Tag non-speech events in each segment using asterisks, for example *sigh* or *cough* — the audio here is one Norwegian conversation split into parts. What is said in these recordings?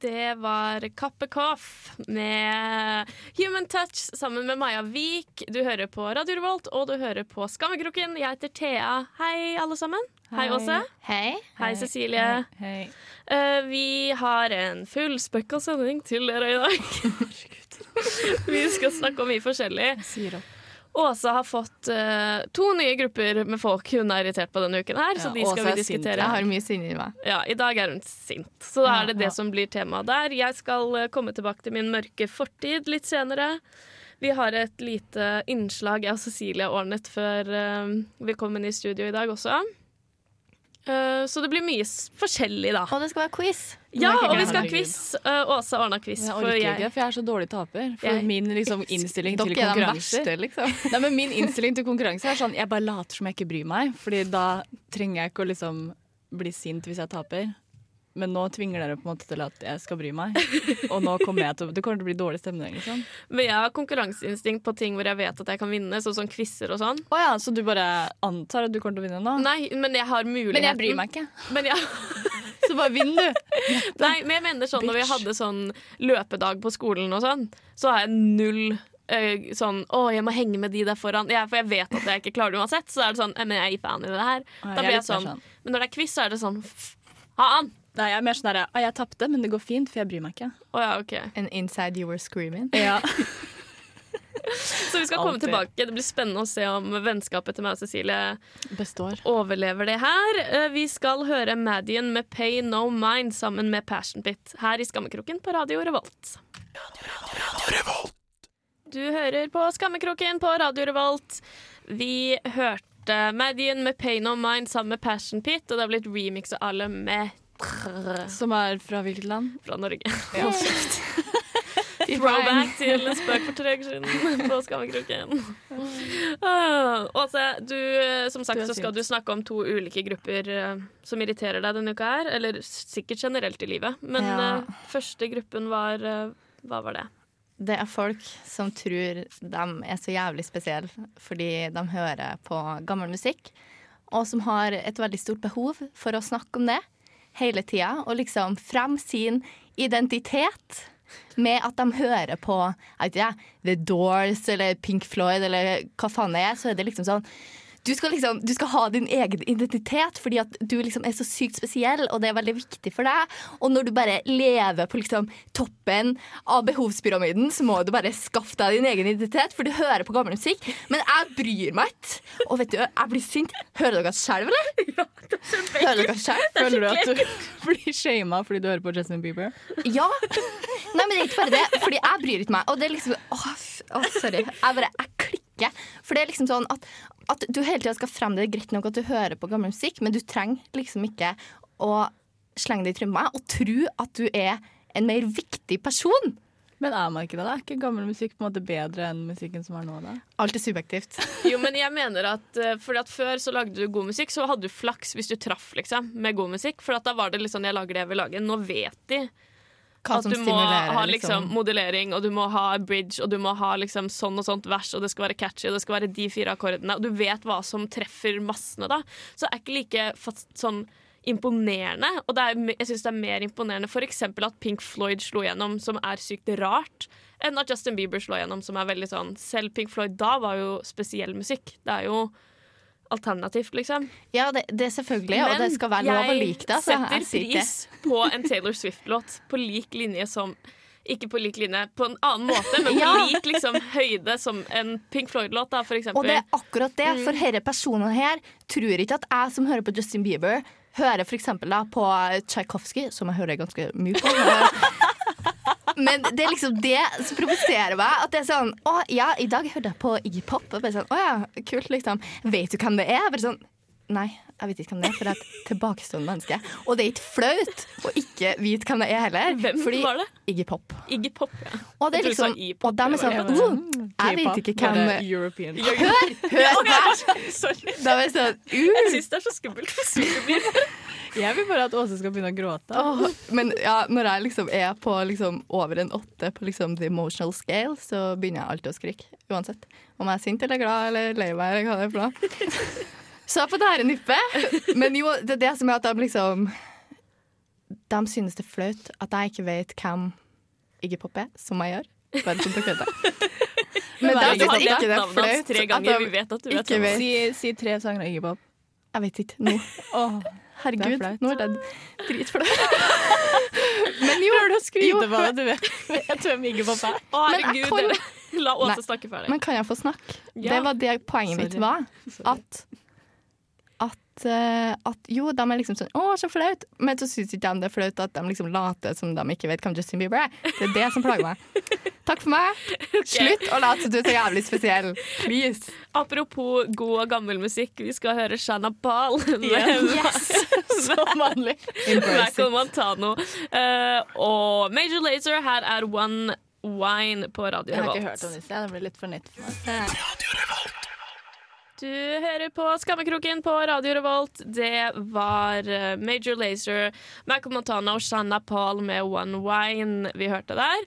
Det var Kappekoff med Human Touch sammen med Maja Vik. Du hører på Radio Revolt, og du hører på Skammekroken. Jeg heter Thea. Hei, alle sammen. Hei, Åse. Hei. Hei, Cecilie. Hei. Uh, vi har en fullspekka sending til dere i dag. *laughs* *laughs* vi skal snakke om mye forskjellig. Jeg Sier opp. Åse har fått uh, to nye grupper med folk hun er irritert på denne uken her, så de skal vi er sint. diskutere. Jeg har mye sinne i meg. Ja, I dag er hun sint, så da er det det ja. som blir temaet der. Jeg skal eh, komme tilbake til min mørke fortid litt senere. Vi har et lite innslag jeg og Cecilie ordnet før uh, vi kom inn i studio i dag også. Eh, så det blir mye forskjellig, da. Og det skal være quiz. Ja, og vi skal ha quiz. Uh, Åse ordna quiz. Jeg orker ikke, for jeg er så dårlig taper. For Jeg- min liksom, innstilling til verste, liksom. *laughs* Nei, men Min innstilling til konkurranse er sånn jeg bare later som jeg ikke bryr meg. Fordi da trenger jeg ikke å liksom bli sint hvis jeg taper. Men nå tvinger dere på en måte til at jeg skal bry meg. Og nå kommer jeg til å Det kommer til å bli dårlig stemning. Liksom. men jeg har konkurranseinstinkt på ting hvor jeg vet at jeg kan vinne, sånn som quizer og sånn. Å ja, så du bare antar at du kommer til å vinne nå? Nei, men jeg har muligheten. Men jeg bryr meg ikke. Men jeg, *laughs* Så bare vinn, du. *laughs* nei, men jeg mener sånn når vi hadde sånn løpedag på skolen og sånn, så har jeg null eh, sånn Å, jeg må henge med de der foran. Ja, for jeg vet at jeg ikke klarer det uansett. Så er det sånn Men jeg er fan i det her. Da blir jeg sånn. Men når det er quiz, så er det sånn Faen! Nei, jeg er mer sånn derre «Å, Jeg tapte, men det går fint, for jeg bryr meg ikke. Oh, ja, OK. And inside you were screaming. *laughs* Ja. Så vi skal komme tilbake. Det blir spennende å se om vennskapet til meg og Cecilie Består. overlever det her. Eh, Vi skal høre Madian med Pay No Mind sammen med Passion Pit her i Skammekroken på Radio Revolt. Du hører på Skammekroken på Radio Revolt. Vi hørte Madian med Pay No Mind sammen med Passion Pit, og det har blitt remix av alle med Som er fra hvilket land? fra Norge. Ja. *laughs* Throwback til en spøk for tre uker siden på Skammekroken. *laughs* Ah, Åse, du, eh, som sagt så skal du snakke om to ulike grupper eh, som irriterer deg denne uka her. Eller sikkert generelt i livet. Men Ja. eh, første gruppen var Hva var det? Det er folk som tror de er så jævlig spesielle fordi de hører på gammel musikk, og som har et veldig stort behov for å snakke om det hele tida, og liksom frem sin identitet med at de hører på jeg The Doors eller Pink Floyd eller hva faen det er, så er det liksom sånn du skal, liksom, du skal ha din egen identitet fordi at du liksom er så sykt spesiell, og det er veldig viktig for deg. Og når du bare lever på liksom toppen av behovspyramiden, så må du bare skaffe deg din egen identitet, for du hører på gammel musikk. Men jeg bryr meg ikke. Og vet du, jeg blir sint. Hører dere selv, eller? *laughs* Ja, det Hører dere? Føler du at du *laughs* blir shama fordi du hører på Justin Bieber? Ja. Nei, men det er ikke bare det. Fordi jeg bryr ikke meg. Og det er liksom Å, åh sorry. Jeg bare Jeg klikker. For det er liksom sånn at, at du hele tida skal frem det er greit nok at du hører på gammel musikk, men du trenger liksom ikke å slenge det i trynet og tro at du er en mer viktig person. Men er man ikke det? da? Er ikke gammel musikk på en måte bedre enn musikken som er nå? da? Alt er subjektivt. *laughs* Jo, men jeg mener at uh, fordi at Før så lagde du god musikk, så hadde du flaks hvis du traff liksom, med god musikk. For at da var det liksom jeg lager det jeg vil lage. Nå vet de Hva at du må ha liksom, liksom. modellering, og du må ha bridge, og du må ha liksom sånn og sånt vers, og det skal være catchy, og det skal være de fire akkordene, og du vet hva som treffer massene, da. Så det er ikke like fast, sånn imponerende. Og det er, jeg syns det er mer imponerende f.eks. at Pink Floyd slo gjennom, som er sykt rart, enn at Justin Bieber slo gjennom, som er veldig sånn Selv Pink Floyd da var jo spesiell musikk. Det er jo alternativt, liksom. Ja, det, det selvfølgelig, og det skal være lov å like det. Men setter jeg setter pris på en Taylor Swift-låt på lik linje som ikke på lik linje, på en annen måte, men på Ja. lik liksom, høyde som en Pink Floyd-låt. Og det er akkurat det, Mm. for disse personene her tror ikke at jeg som hører på Justin Bieber, hører da på Tchaikovsky, som jeg hører ganske mye på. Men det er liksom det som provoserer meg. At det er sånn Å ja, i dag hørte jeg på Iggy Pop. Og bare sånn, å ja, kult, liksom. Vet du hvem det er? Bare sånn Nei, jeg vet ikke hvem det er, for jeg er et tilbakestående menneske. Og det er ikke flaut å ikke vite hvem det er heller. Hvem fordi var det? Iggy Pop. Iggy Pop, ja. Og det er liksom Og de er sånn det. uh, Jeg vet ikke hvem European. Hør! Hør her! Sorry. Da var jeg sånn Jeg uh. syns det er så skummelt. for Superbeer. Jeg vil bare at Åse skal begynne å gråte. Oh, Men ja, når jeg liksom er på liksom over en åtte på liksom the emotional scale, så begynner jeg alltid å skrike. Uansett. Om jeg er sint eller glad eller lei meg eller hva det er for noe. Så på det her nippet Men jo, det er det som er at de liksom de synes det er flaut at jeg ikke vet hvem Iggy Pop er, som jeg gjør. Bare sånn dere vet det. Men det er Iggy ikke det er flaut tre at ganger. de Vi vet at du vet ikke vet. Si, si tre sanger av Iggy Pop. Jeg vet ikke nå. Åh, Herregud, Det er nå er jeg dritflau. *laughs* Men jo, Prøver du å skryte på du vet, vet hvem Pop er? Å, herregud, kan- dere. La Åse snakke ferdig. Men kan jeg få snakke? Ja. Det var det poenget mitt var. At, at, eh, at Jo, de er liksom sånn Å, så flaut. Men så syns ikke de det er flaut at de liksom later som de ikke vet hvem Justin Bieber er. Det er det som plager meg. *laughs* Takk for meg. Slutt å late som du er så jævlig spesiell. Please. Apropos god og gammel musikk, vi skal høre Shanna Pahl *laughs* med Yes. *laughs* Som vanlig. Michael Montano. Uh, og Major Lazer, her er One Wine på Radio Jeg har ikke hørt om disse. Det blir litt for nytt for meg. Du hører på Skammekroken på Radio Revolt. Det var eh, Major Lazer, Michael Montana og Shanna Paul med One Wine vi hørte der.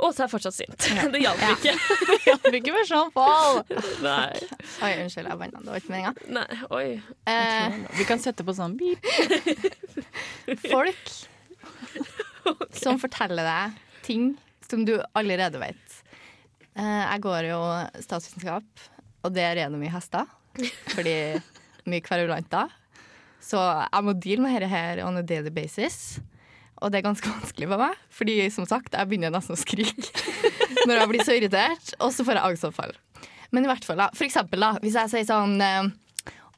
Åse er fortsatt sint. *laughs* Det hjalp ikke. *laughs* det hjalp ikke med sånn Paul. Nei. Oi, unnskyld, jeg banna. Det var ikke meninga. Oi. Eh, Vi kan sette på sånn beep. *laughs* folk som forteller deg ting som du allerede vet. Eh, jeg går jo statsvitenskap, og der er det mye hester. Fordi mye kverulanter. Så jeg må deale med dette her on a daily basis. Og det er ganske vanskelig for meg, fordi som sagt, jeg begynner nesten å skrike *laughs* når jeg blir så irritert, og så får jeg angstanfall. Men i hvert fall, da, for eksempel, da, hvis jeg sier sånn eh,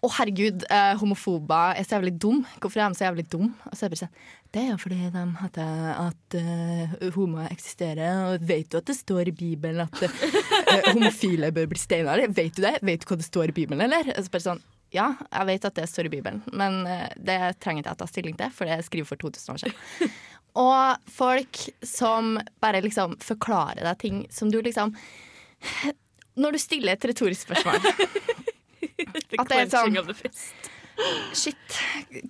å, herregud, eh, homofober er så jævlig dum. Hvorfor er de så jævlig dum? Og så er det bare sånn Det er fordi de heter at uh, homo eksisterer, og vet du at det står i Bibelen at uh, *laughs* homofile bør bli steina? Vet du det? Vet du hva det står i Bibelen, eller? Altså bare sånn ja, jeg vet at det står i Bibelen, men uh, det trenger ikke jeg ta stilling til, for det er skrevet for 2000 år siden. *laughs* Og folk som bare liksom forklarer deg ting som du liksom Når du stiller et retorisk spørsmål *laughs* At det er sånn- of the fist. Shit,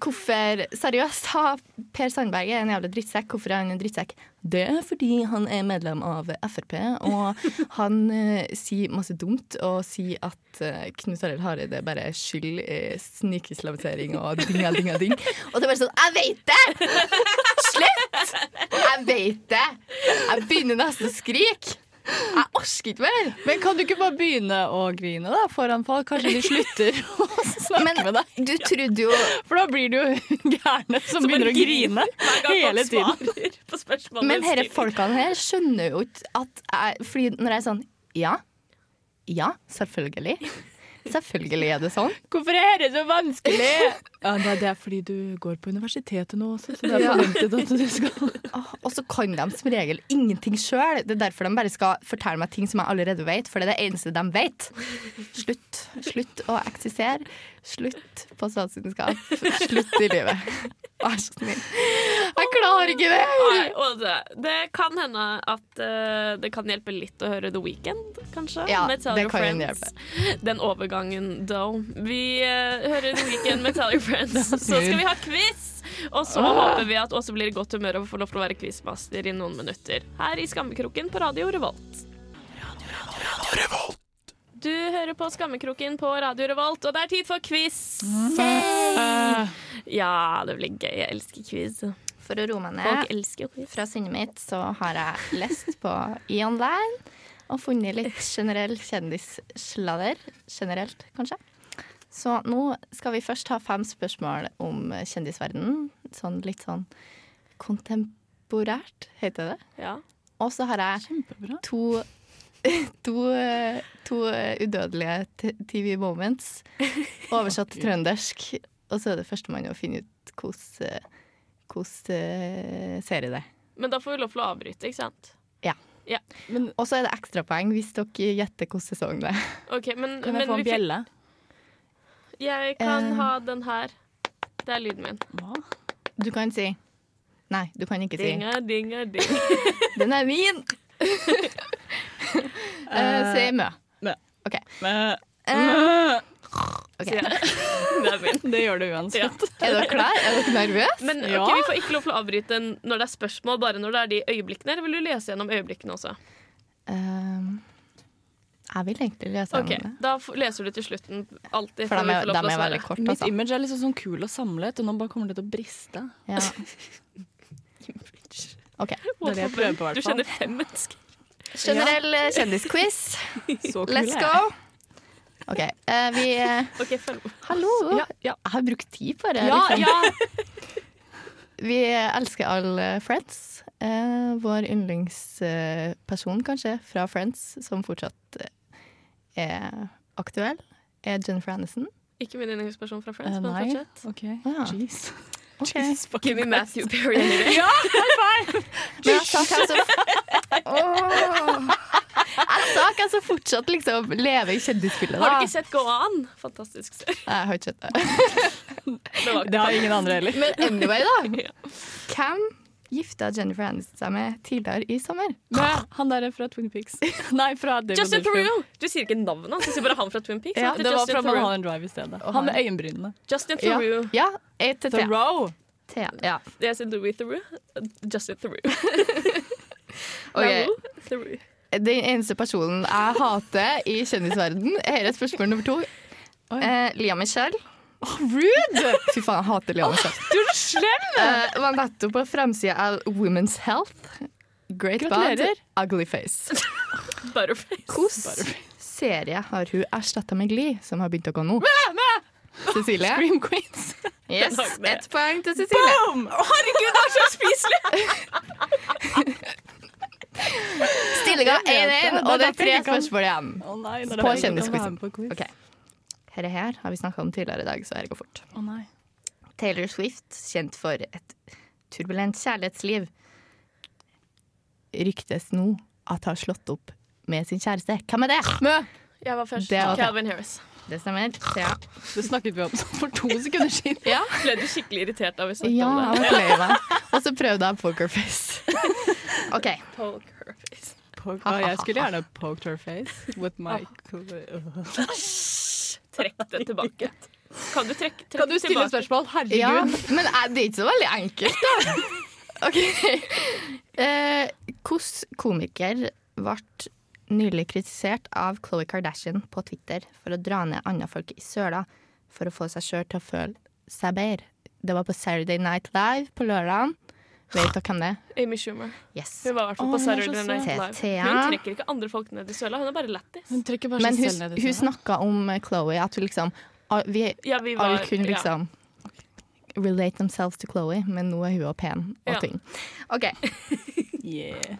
hvorfor Seriøst, ha, Per Sandberg er en jævlig drittsekk. Hvorfor er han en drittsekk? Det er fordi han er medlem av Frp, og *laughs* han uh, sier masse dumt og sier at uh, Knut Arild Hareide bare skyld i snikislamisering og dinga, dinga, ding. Og det er bare sånn Jeg vet det! *laughs* Slutt! Jeg vet det! Jeg begynner nesten å skrike. Jeg orker ikke mer. Men kan du ikke bare begynne å grine da, foran folk? Kanskje de slutter *laughs* å snakke Men med deg? du trodde jo For da blir du jo *laughs* gærne som som begynner å grine hele tiden. svarer på spørsmålet Men herre disse folkene her skjønner jo ikke at jeg, Fordi når jeg er sånn Ja, ja, selvfølgelig. Selvfølgelig er det sånn. Hvorfor er det så vanskelig? Ja, det, er, det er fordi du går på universitetet nå også, så det er Ja. forventet at du skal *laughs* Og så kan de som regel ingenting sjøl. Det er derfor de bare skal fortelle meg ting som jeg allerede vet, for det er det eneste de vet. Slutt. Slutt å eksistere. Slutt på statsvitenskap. Slutt i livet. Vær så snill. Jeg klarer ikke det! Nei, Åse, det, kan hende at uh, det kan hjelpe litt å høre The Weekend, kanskje. Ja, med Tell det Your kan Friends. Den overgangen, though. Vi uh, hører The Weekend med Tell Your Friends. *laughs* Så skal vi ha quiz! Og så håper vi at Åse blir i godt humør og får lov til å være quizmaster i noen minutter. Her i Skammekroken på Radio Revolt. Radio Revolt Du hører på Skammekroken på Radio Revolt, og det er tid for quiz! Ja, det blir gøy. Jeg elsker quiz. For å roe meg ned elsker jo quiz. fra sinnet mitt, så har jeg lest på e-online og funnet litt generell kjendissladder. Generelt, kanskje. Så nå skal vi først ha fem spørsmål om kjendisverdenen. Sånn litt sånn kontemporært, heter det. Ja. Og så har jeg Kjempebra. to, *laughs* to, to udødelige TV moments oversatt til trøndersk. Og så er det førstemann å finne ut hvordan hvordan serie det er. Men da får vi lov til å avbryte, ikke sant? Ja Og så er det ekstrapoeng hvis dere gjetter hvilken sesong det er. Okay, men, kan men jeg få en en fikk- bjelle? Jeg kan Eh. ha den her. Det er lyden min. Hva? Du kan si Nei, du kan ikke si Dinga, dinga, *laughs* ding. Den er min! *laughs* uh, si Mø. Mø. OK. ok. mø. Okay. *laughs* Det er min. det gjør du Ja. uansett. Er dere klar? Er dere nervøse? Men ok, Ja. vi får ikke lov til å avbryte når det er spørsmål, bare når det er de øyeblikkene. Eller vil du lese gjennom øyeblikkene også? Um, jeg vil egentlig lese okay, om det. Da leser du til slutten alltid. For da må å er veldig korte, Mitt altså. image er liksom sånn kul og samlet, og nå bare kommer det til å briste. Ja. *laughs* OK. Det er det jeg prøver på, i Du hvert fall. kjenner fem mennesker. Generell ja. kjendisquiz. *laughs* Let's go. OK. uh, vi uh, okay. Hallo. Ja, ja. Jeg har brukt tid på det. Ja, liksom. ja. *laughs* Vi elsker alle Friends. Uh, vår yndlingsperson, kanskje, fra Friends, som fortsatt eh, er aktuell, er Jennifer Aniston. Ikke min yndlingsperson fra Friends, uh, men fortsett. OK. Ah. Jeez. *laughs* Okay. Give me Matthew Perry. *laughs* Ja, High *laughs* jeg sa hvem som. Jeg sa hvem som fortsatt liksom lever i kjendisbildet. Har du ikke sett Go On? Fantastisk serie. Jeg har ikke sett det. Det Det har ingen andre heller. Men anyway, da. Hvem gifta Jennifer Aniston seg med tidligere i sommer? Med han der er fra Twin Peaks. *laughs* Nei, fra David Justin Theroux! Du sier ikke navnet hans, du sier bare han fra Twin Peaks. Ja, det var fra. Mulholland Drive i stedet. Han med øyenbrynene. Justin Theroux. ja ja. Theroux. Ja. Jeg sier Louis Theroux. Justin Theroux. *laughs* okay. Theroux. Den eneste personen jeg hater i kjendisverden, her er spørsmål nummer to. Eh, Lia Michelle. Rude! Fy faen, jeg hater Lia Michelle. Slem! Uh, var nettopp på framsida av Women's Health. Great Gratulerer. bad, ugly face. *laughs* Butterface. Hvilken serie har hun erstatta med Glee, som har begynt å gå nå? Cecilie? Scream Queens. *laughs* Yes, ett poeng til Cecilie. Boom! Herregud, det er så spiselig! *laughs* Stillinga Jeg 1-1, og det er tre spørsmål igjen. oh, nei, På kjendisquizen. Okay. Dette her har vi snakka om tidligere i dag, så her går fort. Å nei. Taylor Swift, kjent for et turbulent kjærlighetsliv, ryktes nå at har slått opp med sin kjæreste. Hvem er det? Mø! Jeg var først. Det var. Calvin Harris. Det stemmer. Ja. Det snakket vi om *laughs* for to sekunder siden. Ja, Ble du skikkelig irritert av vi snakket ja om det? meg. Og så prøvde jeg pokerface. OK. Poker face. Jeg skulle gjerne poked her face with my Trekk det tilbake. *laughs* Kan du trekke, trekke Kan du stille tilbake? spørsmål? Herregud. Ja, men det er ikke så veldig enkelt, da. *laughs* OK. Eh, Hvilken komiker ble nylig kritisert av Khloe Kardashian på Twitter for å dra ned andre folk i søla for å få seg sjøl til å føle seg bedre? Det var på Saturday Night Live på lørdag. Vet dere hvem det er? Amy Schumer. Yes. Hun var i hvert fall på Saturday Night. Live. Hun trekker ikke andre folk ned i søla, hun er bare lættis. Men hun, hun snakka om eh, at hun liksom Vi Ja, vi var, alle kunne ja. liksom relate themselves to Chloe, men nå er hun også pen og Ja. tynn. OK. *laughs* Yeah.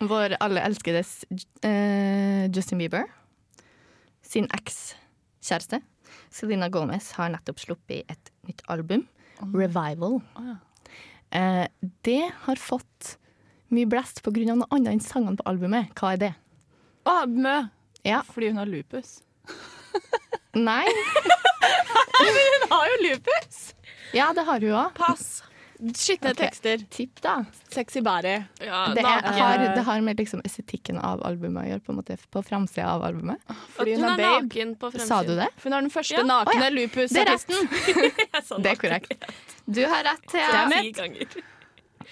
Vår alle elskedes uh, Justin Bieber sin ekskjæreste Selena Gomez har nettopp sluppet et nytt album, Revival. Oh, ja. Eh, det har fått mye blest på grunn av noe annet enn sangene på albumet. Hva er det? Å, Mø! Ja. Fordi hun har lupus. *laughs* *laughs* Nei? Men Hun har jo lupus! Ja, det har hun òg. Pass. Skitne okay. tekster. Tipp, da. Sexy body. Ja, Det, er, har, det har med liksom estetikken av albumet å gjøre, på en måte, på framsida av albumet. Fordi hun hun er er naken på fremsiden. Sa du det? For hun har den første Ja. nakne oh, ja. lupus-artisten. *laughs* sa Det er korrekt. Du har rett, Thea. Damn Ti ganger.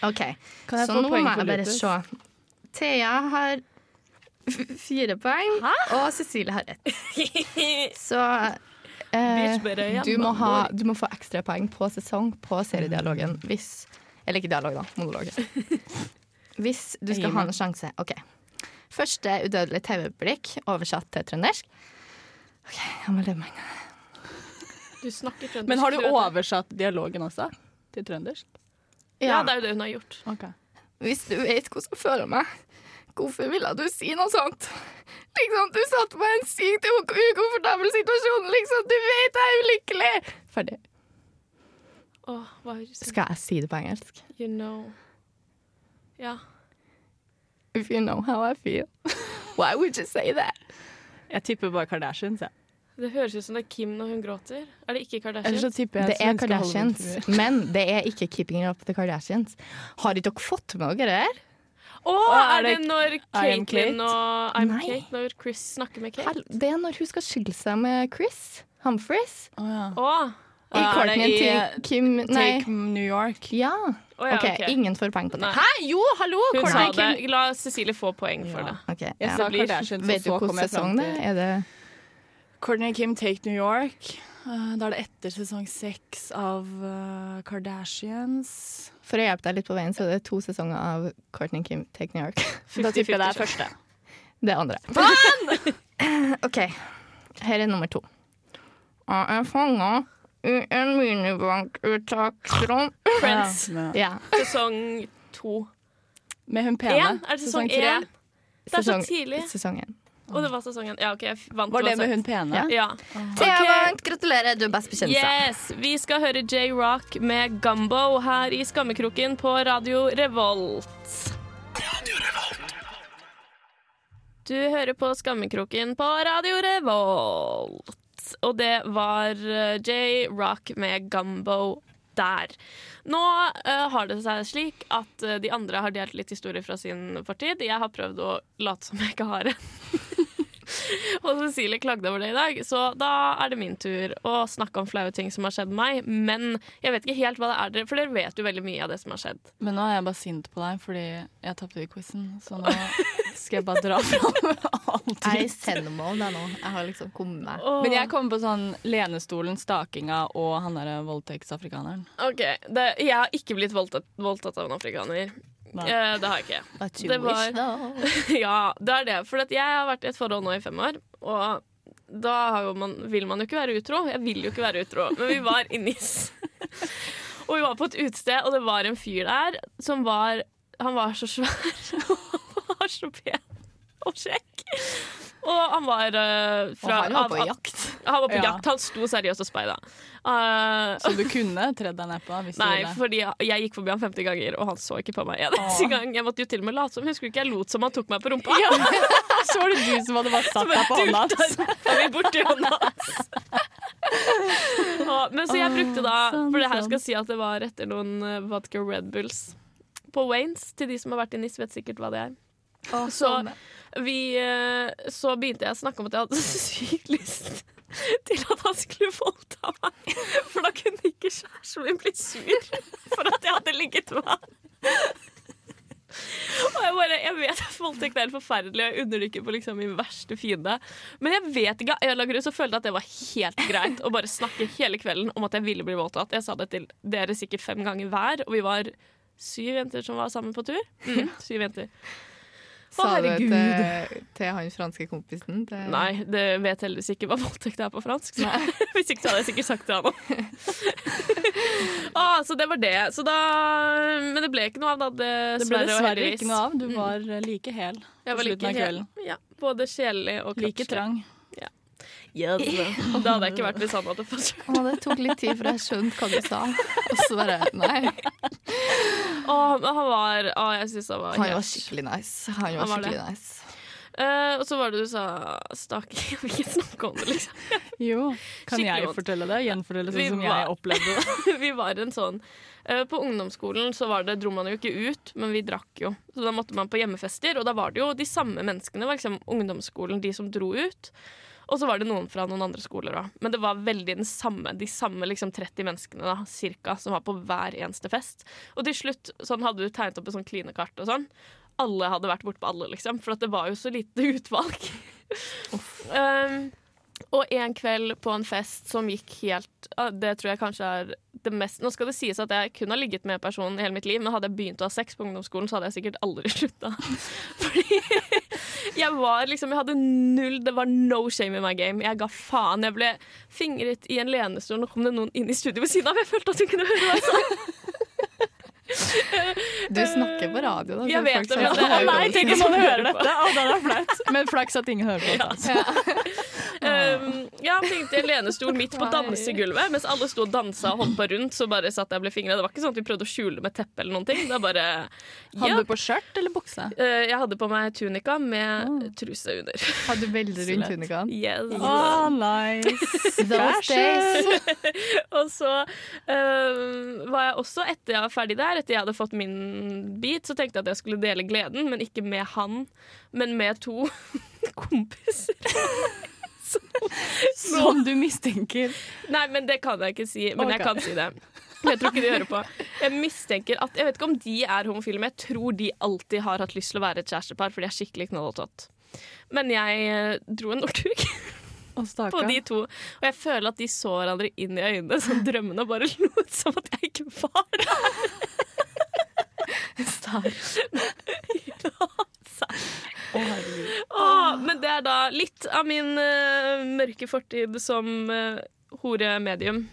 OK. Kan jeg Så få nå må jeg bare se. Thea har fire poeng, og Cecilie har ett. *laughs* Så eh, du, må ha, du må få ekstrapoeng på sesong på seriedialogen hvis Eller ikke dialog, da. Monolog. *laughs* Hvis du skal ha en sjanse. OK. Første udødelig TV-blikk oversatt til trøndersk. OK, jeg må leve meg inn. Du snakker trøndersk. Men har du oversatt dialogen også? Til trøndersk? Ja, det er jo det hun har gjort. Hvis du vet hvordan jeg føler meg, hvorfor ville du si noe sånt? Liksom, Du satte meg i en sykt ukomfortabel situasjon. Liksom, Du vet jeg er ulykkelig! Ferdig. Oh? Skal jeg si det på engelsk? You know. Ja. If you know how I feel, *laughs* why would you say that? Jeg tipper bare Kardashians. Jeg. Det høres ut som det er Kim når hun gråter. Er det ikke Kardashians? Så jeg Det er Kardashians, men det er ikke Keeping Up The Kardashians. Har ikke dere fått med dere det? Å, er er det når? Caitlyn og I'm Nei. Kate Når Chris snakker med Kate? Det er når hun skal skille seg med Chris Humphries. Oh, ja. oh. I Courtney i, til Kim Nei. Take New York. Ja. Oh, ja, okay. ok. ingen får poeng på det. Nei. Hæ, jo, hallo! Hun sa det. Kim. La Cecilie få poeng for Ja. det. Okay, ja. Det blir- Vet du hvilken sesong det er? Er det Courtney Kim Take New York. Eh, Da er det etter sesong seks av eh, Kardashians. For å hjelpe deg litt på veien, så er det to sesonger av Courtney Kim Take New York. *laughs* Da tipper jeg det er første. Det er andre. *laughs* OK. Her er nummer to. Jeg er fanga i en minibankuttaksrom. Friends. Ja, Ja. Sesong to. med hun pene. Én? Er det sesong én? Det er så tidlig. Sesong én. Og det var sesongen. Ja, OK, jeg vant Var det med hun pene? Ja. Ja. Thea Ok. vant! Gratulerer, du er best bekjent. Yes! Vi skal høre J-Rock med Gumbo her i Skammekroken på Radio Revolt. Radio Revolt. Du hører på Skammekroken på Radio Revolt. Og det var eh, J-Rock med Gumbo der. Nå uh, har det seg slik at uh, de andre har delt litt historie fra sin fortid. Jeg har prøvd å late som jeg ikke har en. *laughs* *laughs* Og Cecilie klagde over det i dag, så da er det min tur å snakke om flaue ting som har skjedd meg. Men jeg vet ikke helt hva det er, dere- for dere vet jo veldig mye av det som har skjedd. Men nå er jeg bare sint på deg fordi jeg tapte i quizen, så nå skal jeg bare dra *laughs* fram alt. Jeg er sendmål der nå. Jeg har liksom kommet meg. Men jeg kommer på sånn lenestolen, stakinga og han derre voldtektsafrikaneren. Ok, det, Jeg har ikke blitt voldtatt, voldtatt av en afrikaner. Eh, det har jeg ikke. But you Det var- wish, *laughs* ja, det er det. For jeg har vært i et forhold nå i fem år, og da man, vil man jo ikke være utro. Jeg vil jo ikke være utro, men vi var i NIS. *laughs* Og vi var på et utested, og det var en fyr der som var Han var så svær, *laughs* og var så pen og kjekk. Og han var eh, Og han var på av- jakt. Han var på Ja. jakt. Han sto seriøst og speida. Uh, Så du *laughs* kunne tredd deg ned på hvis Nei, fordi jeg gikk forbi han 50 ganger, og han så ikke på meg en eneste Åh. gang. Jeg måtte jo til og med late som. Husker du ikke jeg lot som han tok meg på rumpa? *laughs* Så var det du som hadde bare satt deg på hånda hans. Borti hånda hans. Men så jeg brukte da For det her skal si at det var etter noen eh, vodka Red Bulls på Waynes. Til de som har vært i NIS, vet sikkert hva det er. Å, Så sånn. Vi eh, Så begynte jeg å snakke om at jeg hadde *laughs* sykt lyst til at han skulle voldta meg. For da kunne ikke kjæresten min bli sur for at jeg hadde ligget med han. Og jeg bare, jeg vet at voldtekt er helt forferdelig, og jeg unner på liksom min verste fiende. Men jeg vet ikke, jeg lager så følte at det var helt greit å bare snakke hele kvelden om at jeg ville bli voldtatt. Jeg sa det til dere sikkert fem ganger hver, og vi var syv jenter som var sammen på tur. Mm, syv jenter. Sa du det til, til han franske kompisen? Til, Nei, det vet heldigvis ikke hva voldtekt er på fransk. Så. *laughs* Hvis ikke så hadde jeg sikkert sagt det han *laughs* ah, Så det var det. Så da, men det ble ikke noe av da. Det ble Dessverre, ikke noe av. Du var eh, like hel på var like slutten av kvelden. Ja, både sjelelig og Like trang. Yes. *laughs* Da hadde jeg ikke vært hvis han hadde fått Å, det tok litt tid før jeg skjønte hva du sa. Og så bare Nei. Åh, men han var Å, jeg syns han var Han var skikkelig nice. Han var Han var skikkelig det. nice. Uh, Og så var det du sa staking. *laughs* Jeg vil ikke snakke om det, liksom. Jo. Kan Skikkelig jeg fortelle det? Gjenfortelle sånn som var- jeg opplevde det? *laughs* vi var en sånn eh, På ungdomsskolen så var det, dro man jo ikke ut, men vi drakk jo. Så da måtte man på hjemmefester, og da var det jo de samme menneskene. Var liksom ungdomsskolen, de som dro ut. Og så var det noen fra noen andre skoler òg. Men det var veldig samme, de samme liksom 30 menneskene da, cirka, som var på hver eneste fest. Og til slutt sånn hadde du tegnet opp et sånn klinekart og sånn. Alle hadde vært bortpå alle, liksom. For at det var jo så lite *laughs* utvalg. um, og en kveld på en fest som gikk helt ah, Det tror jeg kanskje er det mest Nå skal det sies at jeg kun har ligget med en person i hele mitt liv, men hadde jeg begynt å ha sex på ungdomsskolen, så hadde jeg sikkert aldri *laughs* slutta. Fordi jeg var liksom Jeg hadde null Det var no shame in my game. Jeg ga faen. Jeg ble fingret i en lenestol, nå kom det noen inn i studio ved siden av. Jeg følte at hun kunne høre jeg sa. *laughs* Du snakker på radio, da. Jeg vet det, men det- du nei, tenk om noen hører dette. Å, det er flaut. Men flaks at ingen hører på. Ja. *laughs* Um, ja, tenkte jeg lenestol midt på dansegulvet, mens alle sto og dansa og hoppa rundt. Så bare satt jeg og ble fingret. Det var ikke sånn at vi prøvde å skjule med teppe eller noen ting. Det var bare Hadde du på skjørt eller bukse? Eh, Jeg hadde på meg tunika med Oh. truse under. Hadde du veldig rundt tunikaen? Yes. Å, nice. *laughs* Those days. *laughs* Og så uh, var jeg også, etter jeg var ferdig der, etter jeg hadde fått min bit, så tenkte jeg at jeg skulle dele gleden, men ikke med han, men med to *laughs* kompiser. Som du mistenker. Nei, men det kan jeg ikke si. Men jeg kan si det. Jeg tror ikke de hører på. Jeg mistenker at, jeg vet ikke om de er homofile, men jeg tror de alltid har hatt lyst til å være et kjærestepar, for de er skikkelig knallhått. Men jeg eh, dro en Northug. På de to. Og jeg føler at de så hverandre inn i øynene, som drømmene bare lot som at jeg ikke var der. Stakkar. *laughs* Åh, men det er da litt av min uh, mørke fortid som uh, horemedium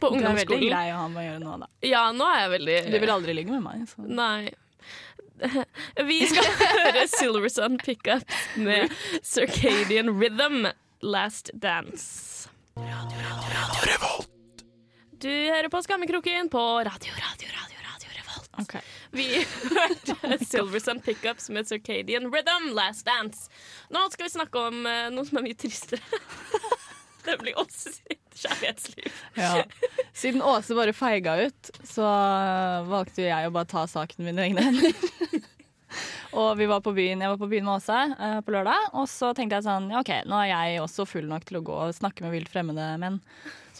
på Du er veldig ungdomsskolen. grei å ha med å gjøre nå, da. Ja, nå er jeg veldig Du vil aldri ligge med meg. Så. Nei. *laughs* Vi skal høre Silver Sun Pickup med Circadian Rhythm Last Dance. Radio, radio, radio, Revolt. Du hører på Skammekroken på radio, radio, radio, radio Revolt. Ok. Vi hørte Silver Sun Pickups med Circadian Rhythm Last Dance. Nå skal vi snakke om eh, noe som er mye tristere. *laughs* Nemlig Åse sitt kjærlighetsliv. Ja. Siden Åse bare feiga ut, så valgte jeg å bare ta saken i mine egne hender. *laughs* og vi var på byen, jeg var på byen med Åse eh, på lørdag, og så tenkte jeg sånn ja, OK, nå er jeg også full nok til å gå og snakke med vilt fremmede menn.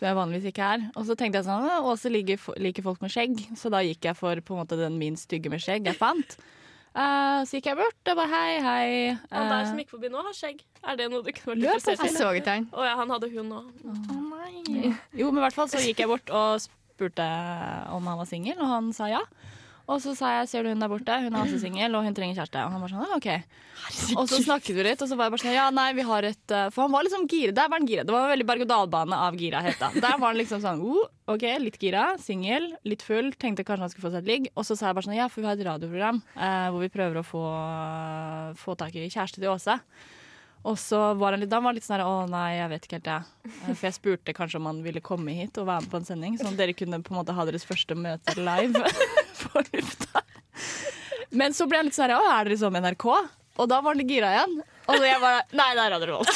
Som jeg vanligvis ikke er. Og så tenkte jeg sånn Og Åse liker, folk med skjegg, så da gikk jeg for på en måte den min stygge med skjegg jeg fant. Uh, *laughs* så gikk jeg bort og bare hei, hei. Han der Eh, som gikk forbi nå, har skjegg. Er det noe du kunne vært interessert Jeg i? så ikke han. Å ja, han hadde hund òg. Å nei. Jo, men i hvert fall så gikk jeg bort og spurte om han var singel, og han sa ja. Og så sa jeg ser du hun der borte, hun er også singel og hun trenger kjæreste. Og han var sånn, «Ah, ok. Og så snakket vi litt, og så var jeg bare sånn ja, nei, vi har et uh, For han var liksom gira. Der var han gira. Det var en veldig berg-og-dal-bane av gira, het det. Der var han liksom sånn oh, OK, litt gira, singel, litt full. Tenkte kanskje han skulle få seg et ligg. Og så sa jeg bare sånn ja, for vi har et radioprogram eh, hvor vi prøver å få, få tak i kjæreste til Åse. Og så var han litt, da var han litt sånn her, å nei, jeg vet ikke helt jeg. Ja. For jeg spurte kanskje om han ville komme hit og være med på en sending, sånn at dere kunne på en måte ha deres første møte live *laughs* på lufta. Men så ble han litt sånn her, å er dere som NRK? Og da var han litt gira igjen. Og så jeg bare, nei, det er Radio Revolt.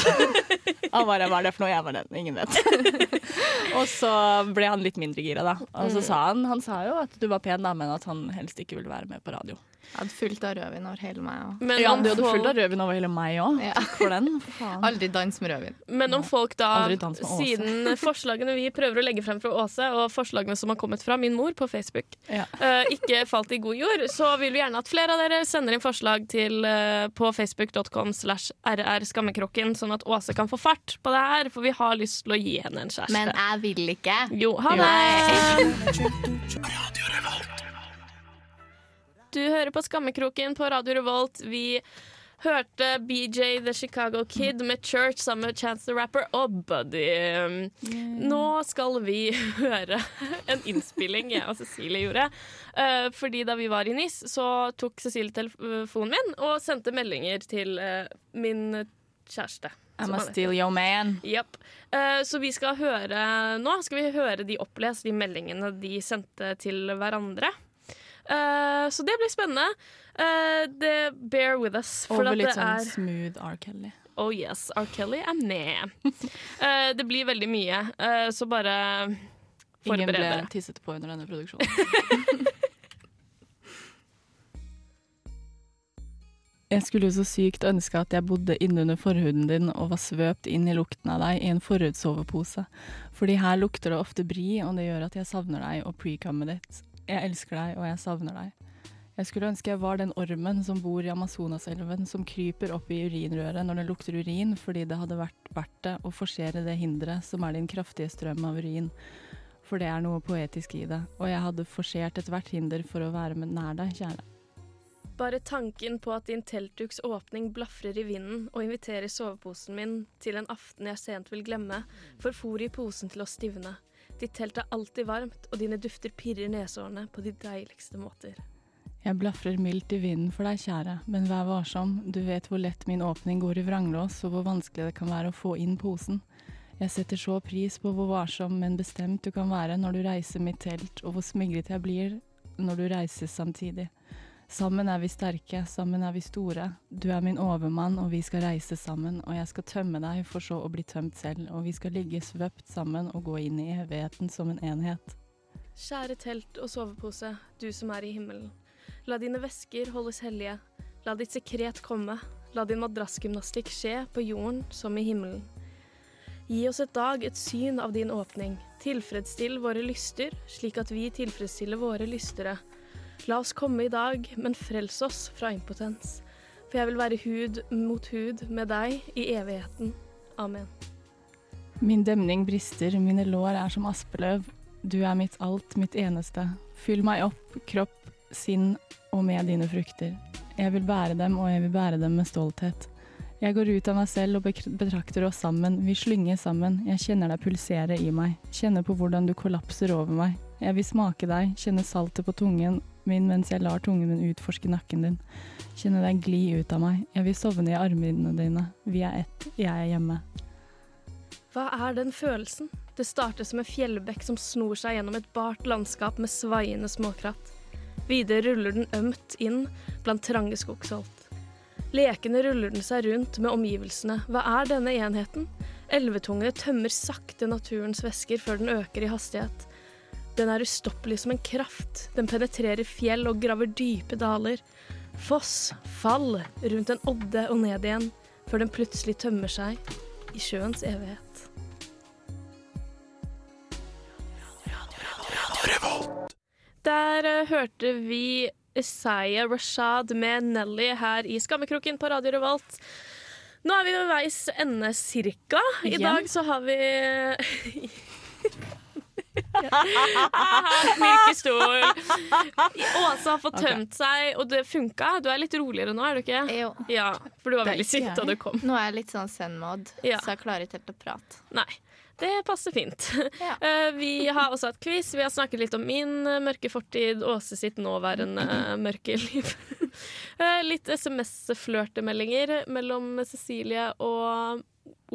*laughs* Han bare, hva er det for noe? Jeg var den, ingen vet. *laughs* Og så ble han litt mindre gira da. Og så sa han, han sa jo at du var pen da, men at han helst ikke ville være med på radio. Jeg hadde fullt av rødvin over hele meg. Men, Ja, du hadde folk- fullt av rødvin over hele meg òg. Ja. Takk for den. For *laughs* faen. aldri dans med rødvin. men om folk da, siden *laughs* forslagene vi prøver å legge frem fra Åse, og forslagene som har kommet fra min mor på Facebook, Ja. uh, ikke falt i god jord, så vil vi gjerne at flere av dere sender inn forslag til uh, på facebook.com slash rrskammekrokken, sånn at Åse kan få fart på det her, for vi har lyst til å gi henne en kjæreste. Men jeg vil ikke. Jo, ha det! *laughs* Du hører på Skammekroken på Radio Revolt. Vi hørte BJ The Chicago Kid med Church sammen med Chance the Rapper og Buddy. Nå skal vi *laughs* høre en innspilling jeg og Cecilie gjorde. Eh, fordi da vi var i NIS, så tok Cecilie telefonen min og sendte meldinger til eh, min kjæreste. I'm a steal your man. Yep. Eh, så vi skal høre Nå skal vi høre de opplest, de meldingene de sendte til hverandre. Eh, så det blir spennende. Uh, det bear with us. For Over litt sånn er smooth R. Kelly. Oh yes, R. Kelly er med. uh, *laughs* det blir veldig mye, så bare Ingen ble tisset på under denne produksjonen. *laughs* Jeg skulle jo så sykt ønske at jeg bodde innunder forhuden din og var svøpt inn i lukten av deg i en forhudssovepose, Fordi her lukter det ofte bri, og det gjør at jeg savner deg og precummet ditt. Jeg elsker deg, og jeg savner deg. Jeg skulle ønske jeg var den ormen som bor i Amazonaselven, som kryper opp i urinrøret når det lukter urin, fordi det hadde vært verdt det å forsere det hinderet som er din kraftige strøm av urin. For det er noe poetisk i det, og jeg hadde forsert ethvert hinder for å være med nær deg, kjære. Bare tanken på at din teltduks åpning blafrer i vinden og inviterer soveposen min til en aften jeg sent vil glemme, får fôret i posen til å stivne. Ditt telt er alltid varmt, og dine dufter pirrer nesårene på de deiligste måter. Jeg blafrer mildt i vinden for deg, kjære, men vær varsom, du vet hvor lett min åpning går i vranglås, og hvor vanskelig det kan være å få inn posen. Jeg setter så pris på hvor varsom, men bestemt du kan være når du reiser mitt telt, og hvor smigret jeg blir når du reiser samtidig. Sammen er vi sterke, sammen er vi store. Du er min overmann, og vi skal reise sammen, og jeg skal tømme deg for så å bli tømt selv, og vi skal ligge svøpt sammen og gå inn i evigheten som en enhet. Kjære telt og sovepose, du som er i himmelen. La dine væsker holdes hellige. La ditt sekret komme. La din madrassgymnastikk skje på jorden som i himmelen. Gi oss et dag et syn av din åpning. Tilfredsstill våre lyster, slik at vi tilfredsstiller våre lystere. La oss komme i dag, men frels oss fra impotens. For jeg vil være hud mot hud med deg i evigheten. Amen. Min demning brister, mine lår er som aspeløv. Du er mitt alt, mitt eneste. Fyll meg opp, kropp, sinn og med dine frukter. Jeg vil bære dem, og jeg vil bære dem med stolthet. Jeg går ut av meg selv og betrakter oss sammen. Vi slynger sammen. Jeg kjenner deg pulsere i meg. Kjenner på hvordan du kollapser over meg. Jeg vil smake deg, kjenne saltet på tungen min mens jeg lar tungen min utforske nakken din. Kjenne deg gli ut av meg. Jeg vil sovne i armene dine. Vi er ett, jeg er hjemme. Hva er den følelsen? Det starter som en fjellbekk som snor seg gjennom et bart landskap med svaiende småkratt. Videre ruller den ømt inn blant trange skogsholt. Lekende ruller den seg rundt med omgivelsene. Hva er denne enheten? Elvetungene tømmer sakte naturens væsker før den øker i hastighet. Den er ustoppelig som en kraft. Den penetrerer fjell og graver dype daler. Foss, fall, rundt en odde og ned igjen, før den plutselig tømmer seg i sjøens evighet. Der eh, hørte vi Isaiah Rashad med Nelly her i Skammekroken på Radio Revolt. Nå er vi ved veis ende cirka. I dag så har vi *laughs* *laughs* Virkestol. Åse har fått tømt seg, og det funka. Du er litt roligere nå, er du ikke? Jo. Ja, for du var veldig sint da du kom. Nå er jeg litt sånn zen-mod, Ja. så jeg klarer ikke helt å prate. Nei. Det passer fint. *laughs* Ja. Eh, vi har også hatt quiz. Vi har snakket litt om min eh, mørke fortid, Åse sitt nåværende eh, mørke liv. *laughs* Eh, litt SMS-flørtemeldinger mellom Cecilie og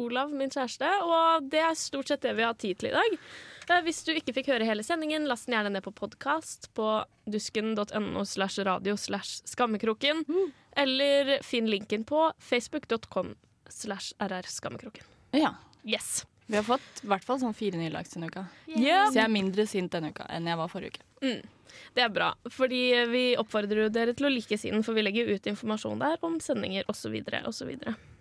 Olav, min kjæreste. Og det er stort sett det vi har tid til i dag. Hvis du ikke fikk høre hele sendingen, last den gjerne ned på podkast på dusken.no slash radio slash skammekroken. Eller finn linken på facebook.com slash rrskammekroken. Ja. Yes. Vi har fått i hvert fall sånn fire nye likes denne uka. Yeah. Så jeg er mindre sint denne uka enn jeg var forrige uke. Mm. Det er bra, fordi vi oppfordrer jo dere til å like siden, for vi legger ut informasjon der om sendinger osv. Så, videre, og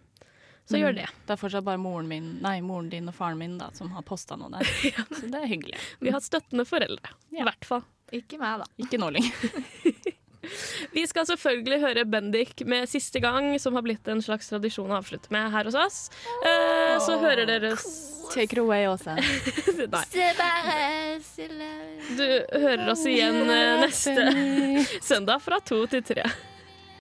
så, mm. gjør det. Det er fortsatt bare moren min, nei, moren din og faren min da, som har posta noe der. *laughs* Så det er hyggelig. Vi har støttende foreldre. I Ja. hvert fall. Ikke meg, da. Ikke nå lenger. *laughs* Vi skal selvfølgelig høre Bendik med 'Siste gang', som har blitt en slags tradisjon å avslutte med her hos oss. Eh, så hører dere Take it away, Åse. *laughs* Du hører oss igjen eh, neste søndag fra to til tre.